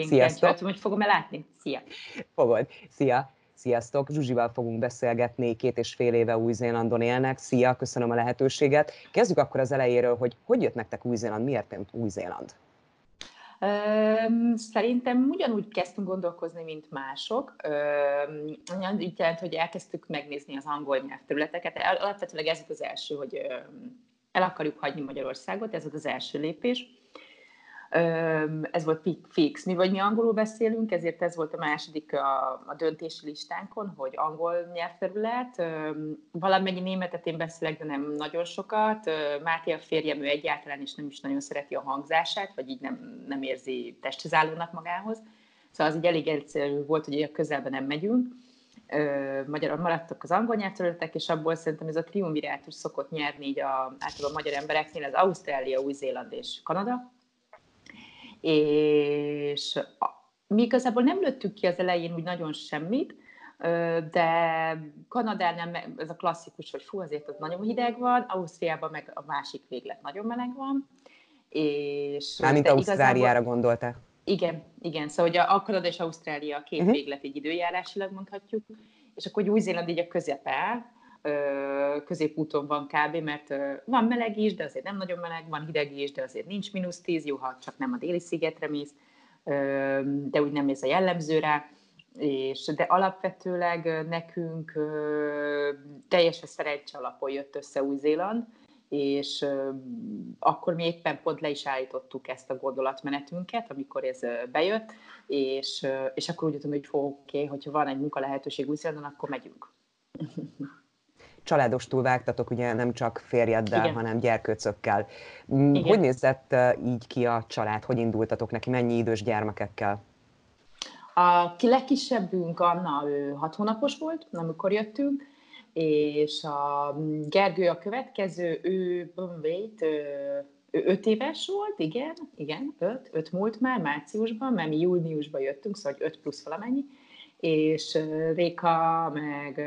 Sziasztok! hogy fogom-e látni? Szia! Fogod. Szia! Sziasztok! Zsuzsival fogunk beszélgetni, két és fél éve Új-Zélandon élnek. Szia, köszönöm a lehetőséget. Kezdjük akkor az elejéről, hogy hogy jött nektek Új-Zéland, miért Új-Zéland? Szerintem ugyanúgy kezdtünk gondolkozni, mint mások. Így jelent, hogy elkezdtük megnézni az angol nyelvterületeket. Alapvetően ez az első, hogy el akarjuk hagyni Magyarországot, ez volt az első lépés ez volt fix. Mi vagy mi angolul beszélünk, ezért ez volt a második a, a döntési listánkon, hogy angol nyelvterület. Valamennyi németet én beszélek, de nem nagyon sokat. Máté a férjem, ő egyáltalán is nem is nagyon szereti a hangzását, vagy így nem, nem érzi testhez magához. Szóval az így elég egyszerű volt, hogy a közelben nem megyünk. Magyarul maradtak az angol nyelvterületek, és abból szerintem ez a triumvirátus szokott nyerni így a, általában a magyar embereknél, az Ausztrália, Új-Zéland és Kanada és mi igazából nem lőttük ki az elején úgy nagyon semmit, de Kanadánál ez a klasszikus, hogy fú, azért az nagyon hideg van, Ausztriában meg a másik véglet nagyon meleg van. És Mármint Ausztráliára gondoltál? Igen, igen. Szóval hogy a Kanada és Ausztrália a két uh-huh. véglet így időjárásilag mondhatjuk, és akkor Új-Zéland így a közepe, középúton van kb., mert van meleg is, de azért nem nagyon meleg, van hideg is, de azért nincs mínusz tíz, jó, ha csak nem a déli szigetre mész, de úgy nem mész a jellemző rá, és, de alapvetőleg nekünk teljesen szerencsé alapon jött össze Új-Zéland, és akkor mi éppen pont le is állítottuk ezt a gondolatmenetünket, amikor ez bejött, és, és akkor úgy jöttem, hogy oké, okay, hogyha van egy munka lehetőség Új-Zélandon, akkor megyünk. családostul vágtatok, ugye nem csak férjeddel, Igen. hanem gyerkőcökkel. Igen. Hogy nézett így ki a család? Hogy indultatok neki? Mennyi idős gyermekekkel? A legkisebbünk, Anna, ő hat hónapos volt, amikor jöttünk, és a Gergő a következő, ő, wait, ő öt éves volt, igen, igen, öt, öt múlt már márciusban, mert mi júniusban jöttünk, szóval öt plusz valamennyi, és Réka meg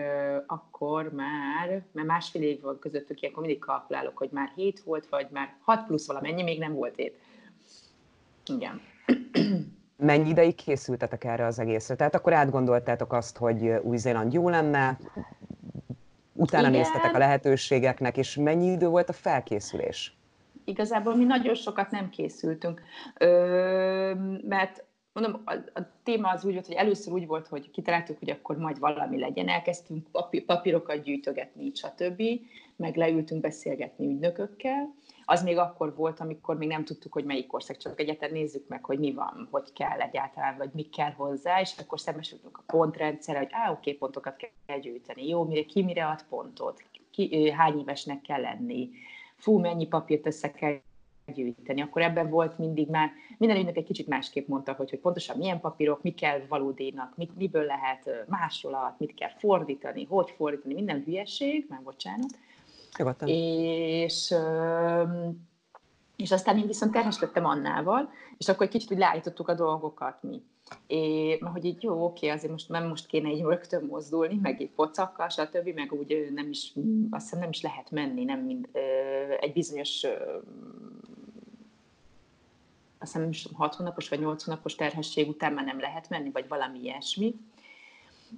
akkor már, mert másfél év volt közöttük, ilyenkor mindig kalkulálok, hogy már hét volt, vagy már hat plusz valamennyi, még nem volt hét. Igen. Mennyi ideig készültetek erre az egészre? Tehát akkor átgondoltátok azt, hogy Új-Zéland jó lenne, utána Igen. néztetek a lehetőségeknek, és mennyi idő volt a felkészülés? Igazából mi nagyon sokat nem készültünk, ö, mert mondom, a, a téma az úgy volt, hogy először úgy volt, hogy kitaláltuk, hogy akkor majd valami legyen, elkezdtünk papír, papírokat gyűjtögetni, stb., meg leültünk beszélgetni ügynökökkel. Az még akkor volt, amikor még nem tudtuk, hogy melyik ország, csak egyáltalán nézzük meg, hogy mi van, hogy kell egyáltalán, vagy mi kell hozzá, és akkor szembesültünk a pontrendszerre, hogy á, oké, pontokat kell gyűjteni, jó, mire, ki mire ad pontot, ki, hány évesnek kell lenni, fú, mennyi papírt össze kell gyűjteni. Akkor ebben volt mindig már, minden ügynök egy kicsit másképp mondta, hogy, hogy pontosan milyen papírok, mi kell valódénak, mit, miből lehet másolat, mit kell fordítani, hogy fordítani, minden hülyeség, már bocsánat. Nyugodtan. És, és aztán én viszont terhes lettem Annával, és akkor egy kicsit úgy leállítottuk a dolgokat mi. É, mert hogy így jó, oké, azért most nem most kéne így rögtön mozdulni, meg egy pocakkal, stb., meg úgy nem is, azt hiszem nem is lehet menni, nem mind, egy bizonyos azt hiszem, is 6 hónapos vagy 8 hónapos terhesség után már nem lehet menni, vagy valami ilyesmi.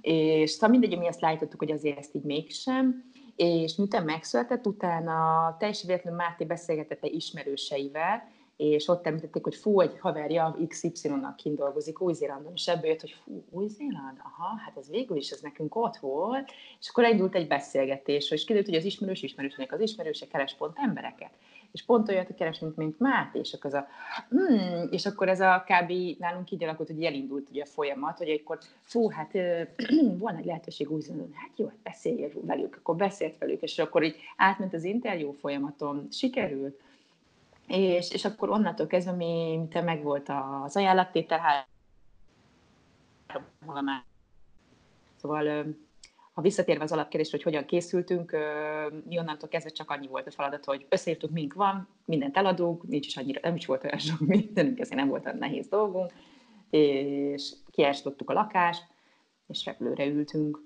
És szóval mindegy, mi ezt látottuk, hogy azért ezt így mégsem. És miután megszületett, utána teljesen véletlenül Máté beszélgetett egy ismerőseivel, és ott említették, hogy fú, egy haverja XY-nak kint dolgozik Új-Zélandon, és ebből jött, hogy fú, Új-Zéland, aha, hát ez végül is, ez nekünk ott volt, és akkor elindult egy beszélgetés, és kiderült, hogy az ismerős ismerősnek az ismerőse keres pont embereket és pont olyat keresünk, mint Máté, és akkor, az a, hmm, és akkor ez a kb. nálunk így alakult, hogy elindult ugye a folyamat, hogy akkor fú, hát van egy lehetőség úgy mondani, hát jó, hát beszélj velük, akkor beszélt velük, és akkor így átment az interjú folyamaton, sikerült, és, és akkor onnantól kezdve mi, te meg volt az ajánlattétel, három Szóval ha visszatérve az alapkérdésre, hogy hogyan készültünk, mi onnantól kezdve csak annyi volt a feladat, hogy összeírtuk, mink van, mindent eladunk, nincs is annyira, nem is volt olyan sok mindenünk, ezért nem volt olyan nehéz dolgunk, és kiástottuk a lakást, és repülőre ültünk.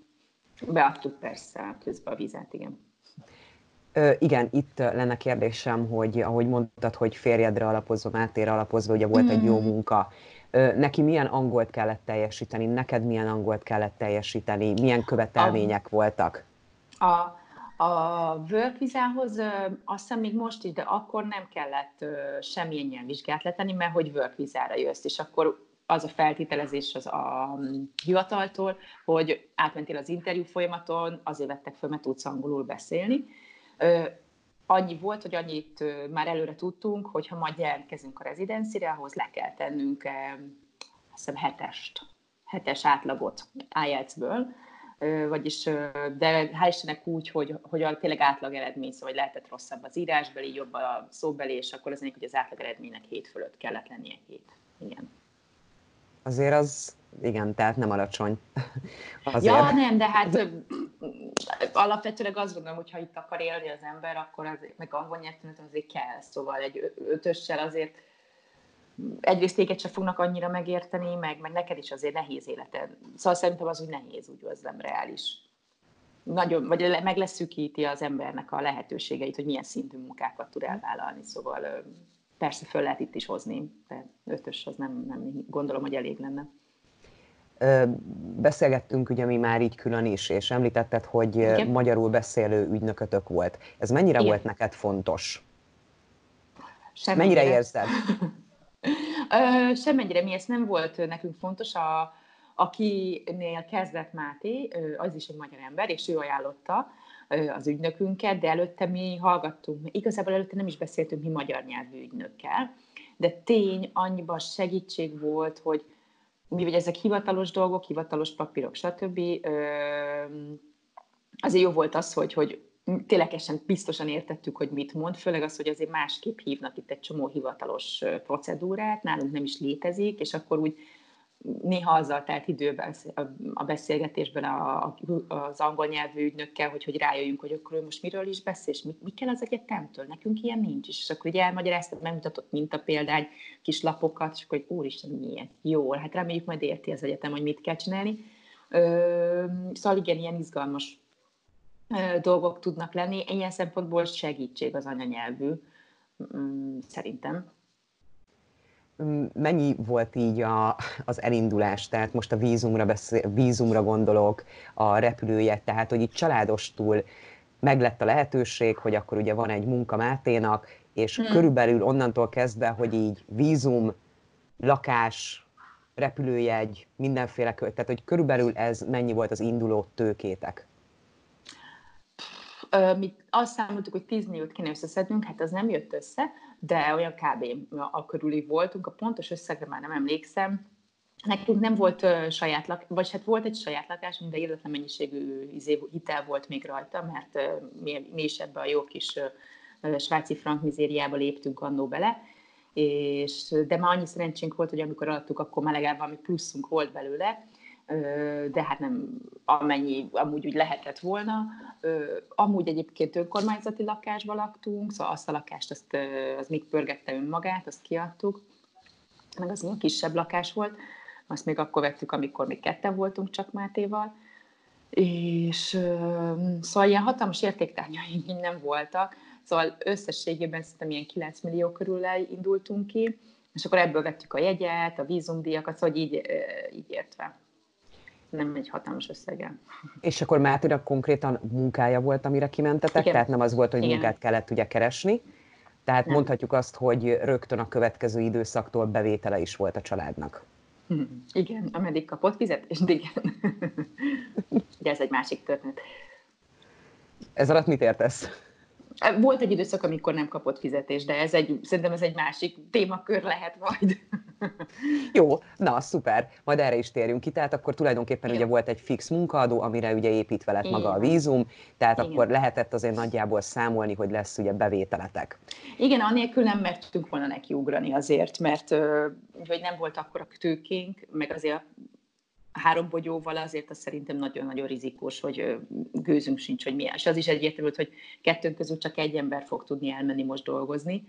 Beadtuk persze közben a vizet, igen. Ö, igen, itt lenne kérdésem, hogy ahogy mondtad, hogy férjedre alapozva, Mátére alapozva, ugye volt mm. egy jó hmm. munka, neki milyen angolt kellett teljesíteni, neked milyen angolt kellett teljesíteni, milyen követelmények a, voltak? A, a work vizához azt hiszem még most is, de akkor nem kellett semmilyen ilyen vizsgát letenni, mert hogy work vizára jössz, és akkor az a feltételezés az a mm, hivataltól, hogy átmentél az interjú folyamaton, azért vettek föl, mert tudsz angolul beszélni. Annyi volt, hogy annyit már előre tudtunk, hogy ha majd jelentkezünk a rezidencire, ahhoz le kell tennünk azt hiszem hetest, hetes átlagot IELTS-ből, vagyis, de hál' Istennek úgy, hogy, hogy a tényleg átlag eredmény, szóval lehetett rosszabb az írásbeli, jobb a szóbeli, és akkor az hogy az átlag eredménynek hét fölött kellett lennie hét. Igen azért az, igen, tehát nem alacsony. Azért. Ja, nem, de hát alapvetőleg azt gondolom, hogy ha itt akar élni az ember, akkor az, meg angol nyelvtanát azért kell, szóval egy ötössel azért egyrészt téged se fognak annyira megérteni, meg, meg neked is azért nehéz életed. Szóval szerintem az úgy nehéz, úgy az nem reális. Nagyon, vagy meg leszűkíti az embernek a lehetőségeit, hogy milyen szintű munkákat tud elvállalni. Szóval persze föl lehet itt is hozni, de ötös az nem, nem gondolom, hogy elég lenne. Beszélgettünk ugye mi már így külön is, és említetted, hogy Igen. magyarul beszélő ügynökötök volt. Ez mennyire Igen. volt neked fontos? Semmennyire. Mennyire érzed? Semmennyire mi, ez nem volt nekünk fontos. A, akinél kezdett Máté, az is egy magyar ember, és ő ajánlotta, az ügynökünket, de előtte mi hallgattunk, igazából előtte nem is beszéltünk mi magyar nyelvű ügynökkel, de tény, annyiban segítség volt, hogy mi vagy ezek hivatalos dolgok, hivatalos papírok, stb. Azért jó volt az, hogy, hogy ténylegesen biztosan értettük, hogy mit mond, főleg az, hogy azért másképp hívnak itt egy csomó hivatalos procedúrát, nálunk nem is létezik, és akkor úgy néha azzal telt időben a beszélgetésben a, az angol nyelvű ügynökkel, hogy, hogy rájöjjünk, hogy akkor ő most miről is beszél, és mi, mi kell az egyetemtől, nekünk ilyen nincs, és akkor ugye elmagyaráztat, megmutatott példány, kis lapokat, és akkor, hogy úristen, milyen jó, hát reméljük majd érti az egyetem, hogy mit kell csinálni. Ö, szóval igen, ilyen izgalmas ö, dolgok tudnak lenni, ilyen szempontból segítség az anyanyelvű, mm, szerintem mennyi volt így a, az elindulás, tehát most a vízumra, beszél, vízumra gondolok, a repülőjegyet, tehát hogy itt családostul meglett a lehetőség, hogy akkor ugye van egy munka Máténak, és hmm. körülbelül onnantól kezdve, hogy így vízum, lakás, repülőjegy, mindenféle, tehát hogy körülbelül ez mennyi volt az induló tőkétek? Mi azt számoltuk, hogy 10 milliót kéne összeszednünk, hát az nem jött össze, de olyan kb. a körüli voltunk, a pontos összegre már nem emlékszem, Nekünk nem volt uh, saját lakás, vagy hát volt egy saját lakás, de illetlen mennyiségű izé, hitel volt még rajta, mert uh, mi, mi is ebbe a jó kis uh, svájci frank mizériába léptünk annó bele, és, de már annyi szerencsénk volt, hogy amikor alattuk, akkor már legalább valami pluszunk volt belőle, de hát nem amennyi amúgy úgy lehetett volna. Amúgy egyébként önkormányzati lakásban laktunk, szóval azt a lakást, azt, az még pörgette önmagát, azt kiadtuk, meg az ilyen kisebb lakás volt, azt még akkor vettük, amikor még ketten voltunk csak Mátéval, és szóval ilyen hatalmas értéktárgyaink nem voltak, szóval összességében szerintem ilyen 9 millió körül indultunk ki, és akkor ebből vettük a jegyet, a vízumdíjakat, szóval így, így értve nem egy hatalmas összege. És akkor Mátéra konkrétan munkája volt, amire kimentetek? Igen. Tehát nem az volt, hogy Igen. munkát kellett ugye keresni? Tehát nem. mondhatjuk azt, hogy rögtön a következő időszaktól bevétele is volt a családnak. Hm, igen, ameddig kapott fizetést, igen. Ugye ez egy másik történet. Ez alatt mit értesz? Volt egy időszak, amikor nem kapott fizetést, de ez egy, szerintem ez egy másik témakör lehet majd. Jó, na szuper, majd erre is térjünk ki. Tehát akkor tulajdonképpen Igen. ugye volt egy fix munkaadó, amire ugye építve lett Igen. maga a vízum, tehát Igen. akkor lehetett azért nagyjából számolni, hogy lesz ugye bevételetek. Igen, anélkül nem mertünk volna nekiugrani azért, mert hogy nem volt akkor a tőkénk, meg azért három bogyóval azért az szerintem nagyon-nagyon rizikós, hogy gőzünk sincs, hogy milyen. És az is egyértelmű, hogy kettőnk közül csak egy ember fog tudni elmenni most dolgozni.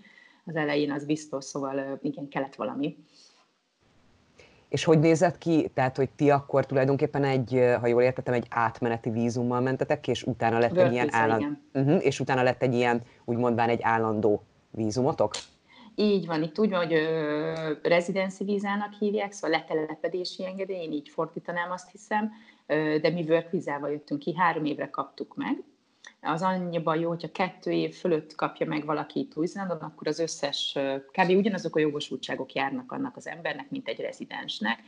Az elején az biztos, szóval igen, kellett valami. És hogy nézett ki? Tehát, hogy ti akkor tulajdonképpen egy, ha jól értettem, egy átmeneti vízummal mentetek és utána lett egy ilyen állandó, uh-huh, és utána lett egy ilyen, úgy mondván, egy állandó vízumotok? Így van, itt úgy van, hogy rezidenci vízának hívják, szóval letelepedési engedély, én így fordítanám azt hiszem, de mi work vízával jöttünk ki, három évre kaptuk meg. Az annyiban jó, hogyha kettő év fölött kapja meg valaki itt új akkor az összes, kb. ugyanazok a jogosultságok járnak annak az embernek, mint egy rezidensnek.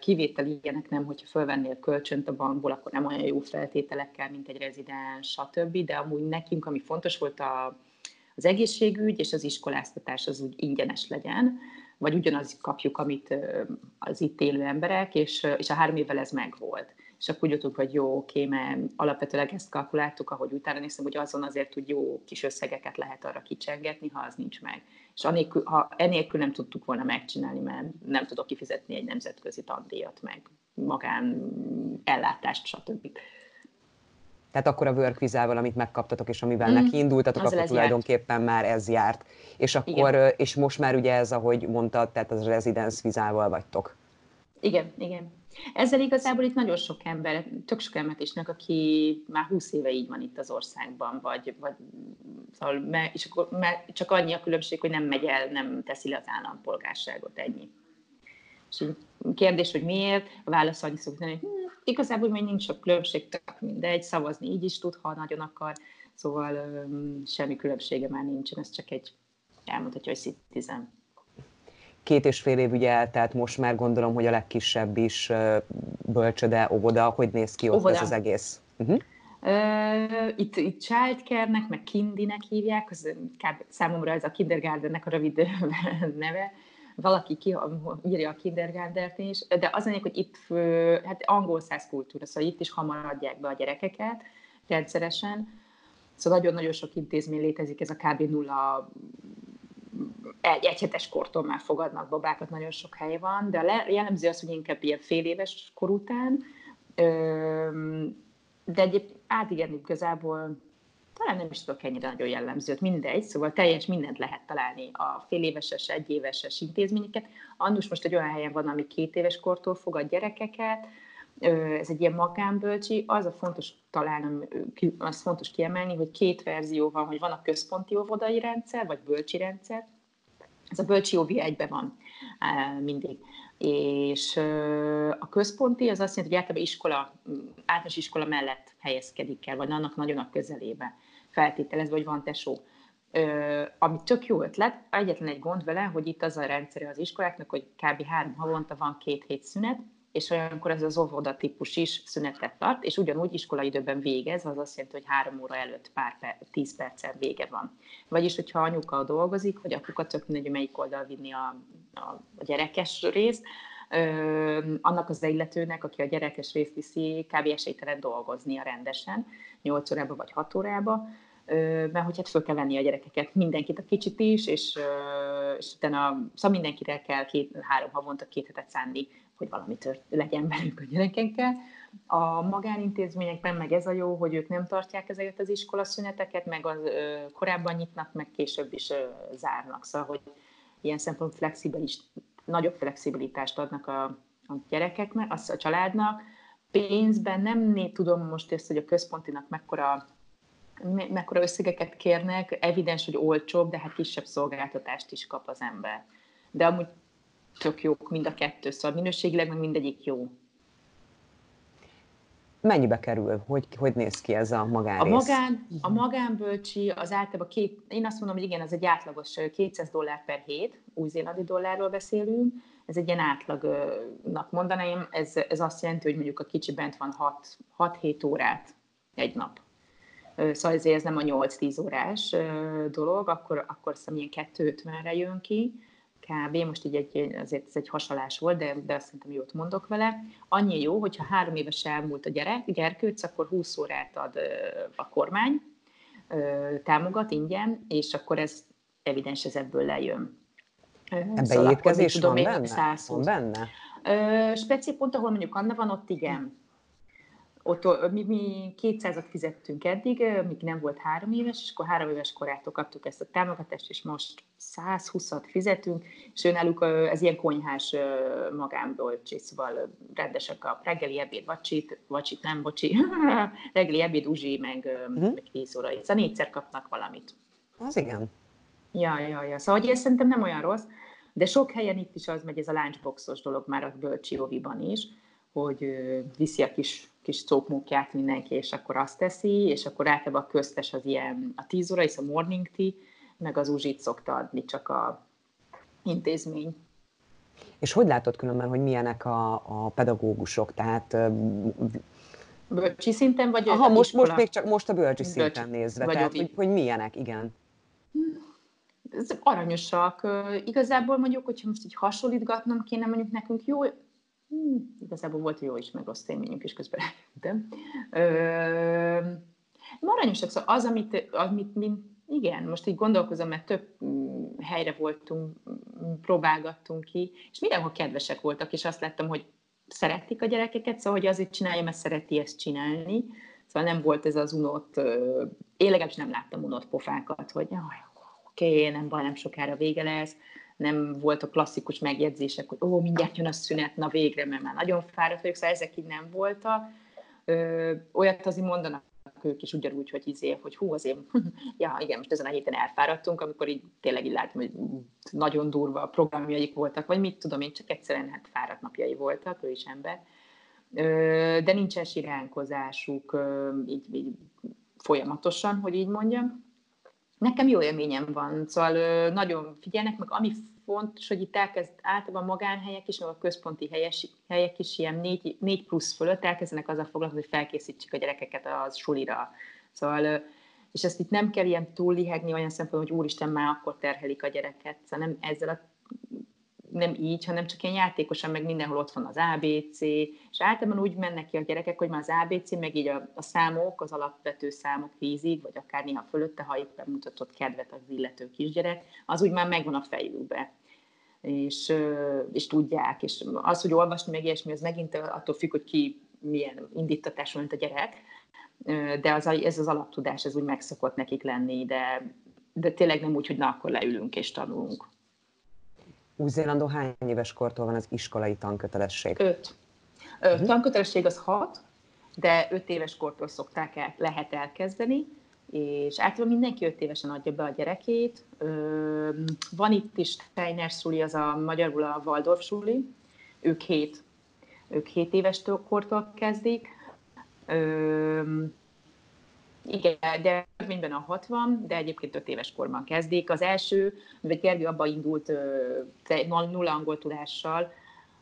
Kivétel ilyenek nem, hogyha fölvennél kölcsönt a bankból, akkor nem olyan jó feltételekkel, mint egy rezidens, stb. De amúgy nekünk, ami fontos volt a, az egészségügy és az iskoláztatás az úgy ingyenes legyen, vagy ugyanaz kapjuk, amit az itt élő emberek, és, és a három évvel ez megvolt. És akkor úgy jöttünk, hogy jó, oké, mert alapvetőleg ezt kalkuláltuk, ahogy utána néztem, hogy azon azért úgy jó kis összegeket lehet arra kicsengetni, ha az nincs meg. És anélkül, ha enélkül nem tudtuk volna megcsinálni, mert nem tudok kifizetni egy nemzetközi tandíjat, meg magán ellátást, stb. Tehát akkor a work amit megkaptatok, és amivel mm. neki indultatok, akkor tulajdonképpen járt. már ez járt. És akkor, igen. és most már ugye ez, ahogy mondtad, tehát az residence vizával vagytok. Igen, igen. Ezzel igazából itt nagyon sok ember, tök sok embert ismerek, aki már 20 éve így van itt az országban, vagy, vagy szóval, és akkor, csak annyi a különbség, hogy nem megy el, nem teszi le az állampolgárságot, ennyi. És így kérdés, hogy miért, a válasz annyi szokott hogy hm, igazából még nincs sok különbség, tök mindegy, szavazni így is tud, ha nagyon akar, szóval um, semmi különbsége már nincsen, ez csak egy elmondhatja, hogy citizen. Két és fél év ugye eltelt, most már gondolom, hogy a legkisebb is bölcsöde, óvoda, hogy néz ki ott óvoda. ez az egész? Uh-huh. Uh, itt, itt childcare-nek, meg kindinek hívják, az, kb, számomra ez a kindergartennek a rövid neve, valaki ki, írja a kindergartent is, de az mondjuk, hogy itt hát angol száz kultúra, szóval itt is hamar adják be a gyerekeket rendszeresen, Szóval nagyon-nagyon sok intézmény létezik, ez a kb. nulla egy egyhetes kortól már fogadnak babákat, nagyon sok hely van, de a jellemző az, hogy inkább ilyen fél éves kor után, de egyébként át igen, igazából talán nem is tudok ennyire nagyon jellemzőt, mindegy, szóval teljes mindent lehet találni a fél éveses, egy éveses intézményeket. Annus most egy olyan helyen van, ami két éves kortól fogad gyerekeket, ez egy ilyen magánbölcsi, az a fontos talán, az fontos kiemelni, hogy két verzió van, hogy van a központi óvodai rendszer, vagy bölcsi rendszer, ez a bölcsi óvi egyben van mindig. És a központi az azt jelenti, hogy általában iskola, általános iskola mellett helyezkedik el, vagy annak nagyon a közelébe feltételezve, hogy van tesó. Ö, ami tök jó ötlet, egyetlen egy gond vele, hogy itt az a rendszer az iskoláknak, hogy kb. három havonta van két hét szünet, és olyankor ez az óvoda típus is szünetet tart, és ugyanúgy iskolaidőben végez, az azt jelenti, hogy három óra előtt pár per, tíz perccel vége van. Vagyis, hogyha anyuka dolgozik, vagy apuka, tök mindegy, melyik oldal vinni a, a, a gyerekes részt, ö, annak az illetőnek, aki a gyerekes részt viszi, kb. esélytelen dolgoznia rendesen, 8 órába vagy 6 órába, mert hogy hát föl kell venni a gyerekeket, mindenkit a kicsit is, és, és utána szóval mindenkire kell két-három havonta két hetet szánni hogy valami tört, legyen velük a gyerekekkel. A magánintézményekben meg ez a jó, hogy ők nem tartják ezeket az iskolaszüneteket, meg az, ö, korábban nyitnak, meg később is ö, zárnak. Szóval, hogy ilyen szempont flexibilis, nagyobb flexibilitást adnak a, a gyerekeknek, az a családnak. Pénzben nem tudom most ezt, hogy a központinak mekkora me, mekkora összegeket kérnek, evidens, hogy olcsóbb, de hát kisebb szolgáltatást is kap az ember. De amúgy tök jók mind a kettő, szóval minőségileg meg mindegyik jó. Mennyibe kerül? Hogy, hogy néz ki ez a magánrész? A, magán, a magánbölcsi az általában két, én azt mondom, hogy igen, ez egy átlagos 200 dollár per hét, új-zélandi dollárról beszélünk, ez egy ilyen átlagnak mondanám, ez, ez azt jelenti, hogy mondjuk a kicsi bent van 6-7 órát egy nap. Szóval ezért ez nem a 8-10 órás dolog, akkor, akkor hiszem ilyen 250-re jön ki kb. Most így egy, azért ez egy hasalás volt, de, de azt szerintem jót mondok vele. Annyi jó, hogyha három éves elmúlt a gyerek, gyerkőc, akkor 20 órát ad a kormány, támogat ingyen, és akkor ez evidens, ez ebből lejön. Ebben szóval étkezés van benne? Van benne? Speciál pont, ahol mondjuk Anna van, ott igen ott mi, mi 200-at fizettünk eddig, míg nem volt három éves, és akkor három éves korától kaptuk ezt a támogatást, és most 120-at fizetünk, és náluk ez ilyen konyhás magánbolcsi, szóval rendesek a reggeli ebéd, vacsit, vacsit nem, bocsi, reggeli ebéd, uzsi, meg, uh-huh. meg 10 óra. Szóval négyszer kapnak valamit. Az igen. Ja, ja, ja. Szóval hogy ez szerintem nem olyan rossz, de sok helyen itt is az megy ez a lunchboxos dolog már a bölcsi is, hogy viszi a kis, kis cókmókját mindenki, és akkor azt teszi, és akkor általában a köztes az ilyen a 10 óra, és a morning tea, meg az uzsit szokta adni csak a intézmény. És hogy látod különben, hogy milyenek a, a pedagógusok? Tehát Bölcsi szinten, vagy Aha, most, most még csak most a bölcsi szinten bölcsi, nézve, vagy tehát hogy, hogy milyenek, igen. Ez aranyosak. Igazából mondjuk, hogyha most így hasonlítgatnom kéne, mondjuk nekünk jó, hmm, igazából volt jó is, meg rossz élményünk is közben de, aranyosak, szóval az, amit, amit mint, igen, most így gondolkozom, mert több mm, helyre voltunk, mm, próbálgattunk ki, és mindenhol kedvesek voltak, és azt láttam, hogy szeretik a gyerekeket, szóval hogy azért csinálja, mert szereti ezt csinálni. Szóval nem volt ez az unott, én legalábbis nem láttam unott pofákat, hogy oké, okay, nem baj, nem sokára vége lesz, nem volt a klasszikus megjegyzések, hogy ó, mindjárt jön a szünet, na végre, mert már nagyon fáradt vagyok, szóval ezek így nem voltak. Ö, olyat azért mondanak ők is ugyanúgy, hogy izé, hogy hú, azért, ja, igen, most ezen a héten elfáradtunk, amikor így tényleg így látom, hogy nagyon durva programjaik voltak, vagy mit tudom én, csak egyszerűen hát fáradt napjai voltak, ő is ember. De nincsen siránkozásuk így, így folyamatosan, hogy így mondjam. Nekem jó élményem van, szóval nagyon figyelnek, meg ami fontos, hogy itt elkezd általában magánhelyek is, meg a központi helyes, helyek is ilyen négy, négy plusz fölött elkezdenek azzal foglalkozni, hogy felkészítsük a gyerekeket a sulira. Szóval, és ezt itt nem kell ilyen túl lihegni olyan szempontból, hogy úristen, már akkor terhelik a gyereket. Szóval nem ezzel a nem így, hanem csak ilyen játékosan, meg mindenhol ott van az ABC, és általában úgy mennek ki a gyerekek, hogy már az ABC, meg így a, a számok, az alapvető számok tízig, vagy akár néha fölötte, ha éppen mutatott kedvet az illető kisgyerek, az úgy már megvan a fejükbe. És, és tudják, és az, hogy olvasni meg ilyesmi, az megint attól függ, hogy ki milyen indítatású, mint a gyerek, de az, ez az alaptudás, ez úgy megszokott nekik lenni, de, de tényleg nem úgy, hogy na, akkor leülünk és tanulunk. Új-Zélandon hány éves kortól van az iskolai tankötelesség? Öt. Ö, uh-huh. Tankötelesség az hat, de öt éves kortól szokták el, lehet elkezdeni, és általában mindenki öt évesen adja be a gyerekét. Ö, van itt is Steiner szuli, az a magyarul a Waldorf szuli, ők hét, ők hét éves kortól kezdik. Ö, igen, de minden a 60, de egyébként 5 éves korban kezdik. Az első, mivel Gergő abba indult nulla angol tudással,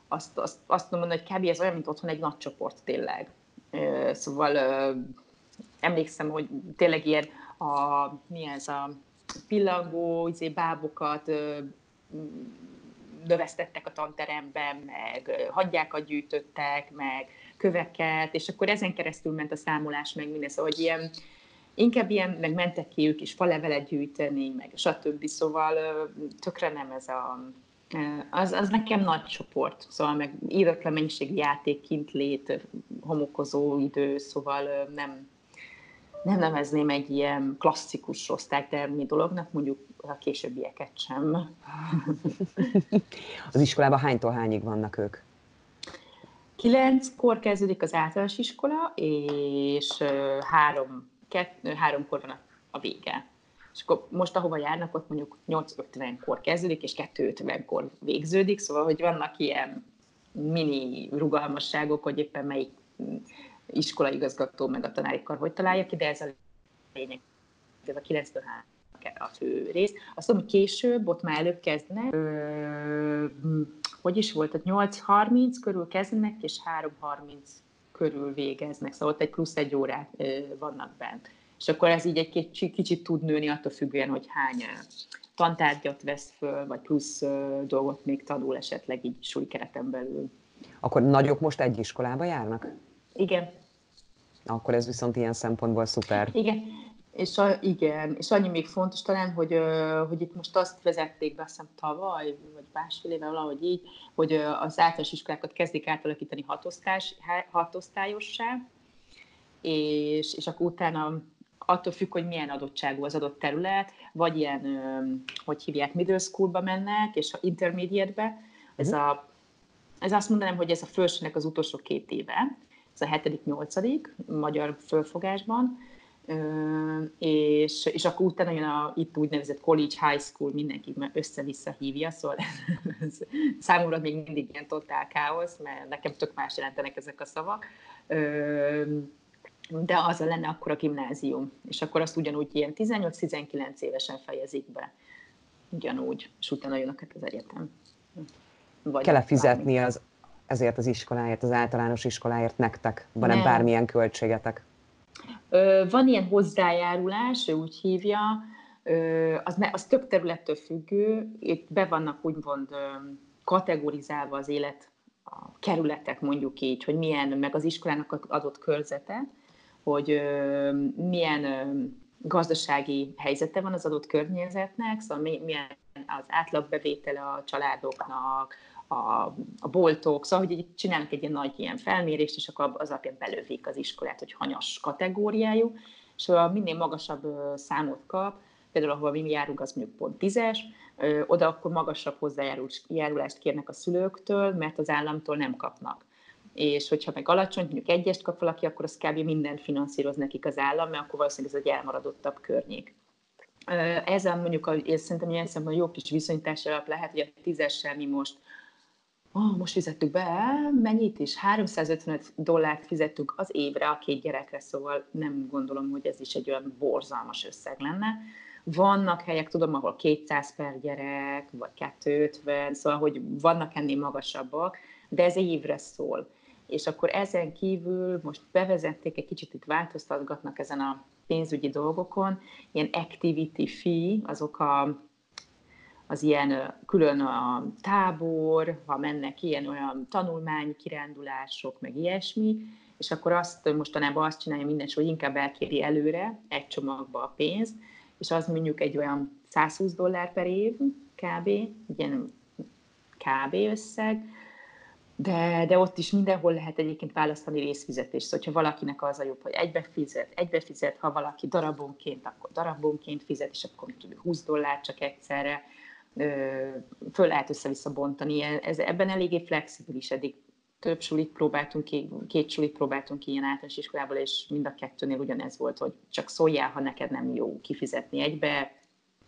azt, azt, azt mondom, hogy kb. ez olyan, mint otthon egy nagy csoport tényleg. Szóval emlékszem, hogy tényleg ilyen a, mi ez a pillangó, izé, bábokat növesztettek a tanteremben, meg hagyjákat gyűjtöttek, meg köveket, és akkor ezen keresztül ment a számolás, meg minden, szóval, hogy ilyen, inkább ilyen, meg mentek ki ők is falevelet gyűjteni, meg stb. Szóval tökre nem ez a... Az, az nekem nagy csoport, szóval meg íratlan mennyiségű játék, kint lét, homokozó idő, szóval nem, nem nevezném egy ilyen klasszikus osztálytermi dolognak, mondjuk a későbbieket sem. Az iskolában hánytól hányig vannak ők? Kilenckor kezdődik az általános iskola, és három kettő, háromkor van a, a vége. És akkor most, ahova járnak, ott mondjuk 8.50-kor kezdődik, és 2.50-kor végződik, szóval, hogy vannak ilyen mini rugalmasságok, hogy éppen melyik iskolaigazgató meg a tanári kar hogy találja ki, de ez a lényeg. Ez a 9 a fő rész. Azt hogy később, ott már előbb kezdnek, hogy is volt, tehát 8.30 körül kezdenek, és 3.30 körül végeznek, szóval ott egy plusz egy órát vannak bent. És akkor ez így egy kicsit, kicsit tud nőni attól függően, hogy hány tantárgyat vesz föl, vagy plusz dolgot még tanul esetleg így suli kereten belül. Akkor nagyok most egy iskolába járnak? Igen. Akkor ez viszont ilyen szempontból szuper. Igen. És a, igen, és annyi még fontos talán, hogy, hogy itt most azt vezették be, azt hiszem tavaly, vagy másfél éve valahogy így, hogy az általános iskolákat kezdik átalakítani hatosztályos, hatosztályossá, és, és akkor utána attól függ, hogy milyen adottságú az adott terület, vagy ilyen, hogy hívják, middle schoolba mennek, és intermediate-be. Ez, mhm. a, ez azt mondanám, hogy ez a felsőnek az utolsó két éve, ez a hetedik, nyolcadik magyar fölfogásban, és, és akkor utána jön a itt úgynevezett college, high school, mindenki össze-vissza hívja, szóval ez, számomra még mindig ilyen totál káosz, mert nekem tök más jelentenek ezek a szavak. De az a lenne akkor a gimnázium, és akkor azt ugyanúgy ilyen 18-19 évesen fejezik be. Ugyanúgy, és utána jönnek az egyetem. Vagy Kell-e fizetni az, ezért az iskoláért, az általános iskoláért nektek? Van-e bármilyen költségetek? Van ilyen hozzájárulás, ő úgy hívja, az, az több területtől függő, itt be vannak úgymond kategorizálva az élet a kerületek mondjuk így, hogy milyen, meg az iskolának adott körzete, hogy milyen gazdasági helyzete van az adott környezetnek, szóval milyen az átlagbevétele a családoknak, a, a boltok, szóval, hogy így csinálnak egy ilyen nagy ilyen felmérést, és akkor az alapján belővik az iskolát, hogy hanyas kategóriájú, és a minél magasabb számot kap, például ahol mi járunk, az mondjuk pont tízes, oda akkor magasabb hozzájárulást kérnek a szülőktől, mert az államtól nem kapnak. És hogyha meg alacsony, mondjuk egyest kap valaki, akkor az kb. mindent finanszíroz nekik az állam, mert akkor valószínűleg ez egy elmaradottabb környék. Ezzel mondjuk, én szerintem ilyen szemben jó kis viszonyítás alap lehet, hogy a tízessel mi most oh, most fizettük be, mennyit is? 355 dollárt fizettünk az évre a két gyerekre, szóval nem gondolom, hogy ez is egy olyan borzalmas összeg lenne. Vannak helyek, tudom, ahol 200 per gyerek, vagy 250, szóval, hogy vannak ennél magasabbak, de ez évre szól. És akkor ezen kívül most bevezették, egy kicsit itt változtatgatnak ezen a pénzügyi dolgokon, ilyen activity fee, azok a az ilyen külön a tábor, ha mennek ilyen olyan tanulmány, kirándulások, meg ilyesmi, és akkor azt mostanában azt csinálja minden, hogy inkább elkéri előre egy csomagba a pénzt, és az mondjuk egy olyan 120 dollár per év kb, ilyen kb. összeg, de, de ott is mindenhol lehet egyébként választani részfizetést. Szóval, ha valakinek az a jobb, hogy egybe fizet, egybe fizet, ha valaki darabonként, akkor darabonként fizet, és akkor 20 dollár csak egyszerre föl lehet össze-vissza bontani. Ez, ebben eléggé flexibilis, eddig több sulit próbáltunk ki, két sulit próbáltunk ki ilyen általános iskolából, és mind a kettőnél ugyanez volt, hogy csak szóljál, ha neked nem jó kifizetni egybe,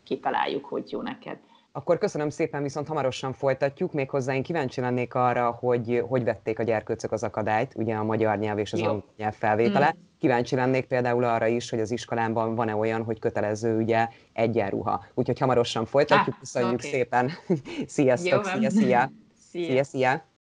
kitaláljuk, hogy jó neked. Akkor köszönöm szépen, viszont hamarosan folytatjuk. Méghozzá én kíváncsi lennék arra, hogy hogy vették a gyerkőcök az akadályt, ugye a magyar nyelv és az angol nyelv felvétele. Mm. Kíváncsi lennék például arra is, hogy az iskolában van-e olyan, hogy kötelező ugye egyenruha. Úgyhogy hamarosan folytatjuk, ah, köszönjük okay. szépen. Sziasztok, szia, szia. szia. szia, szia.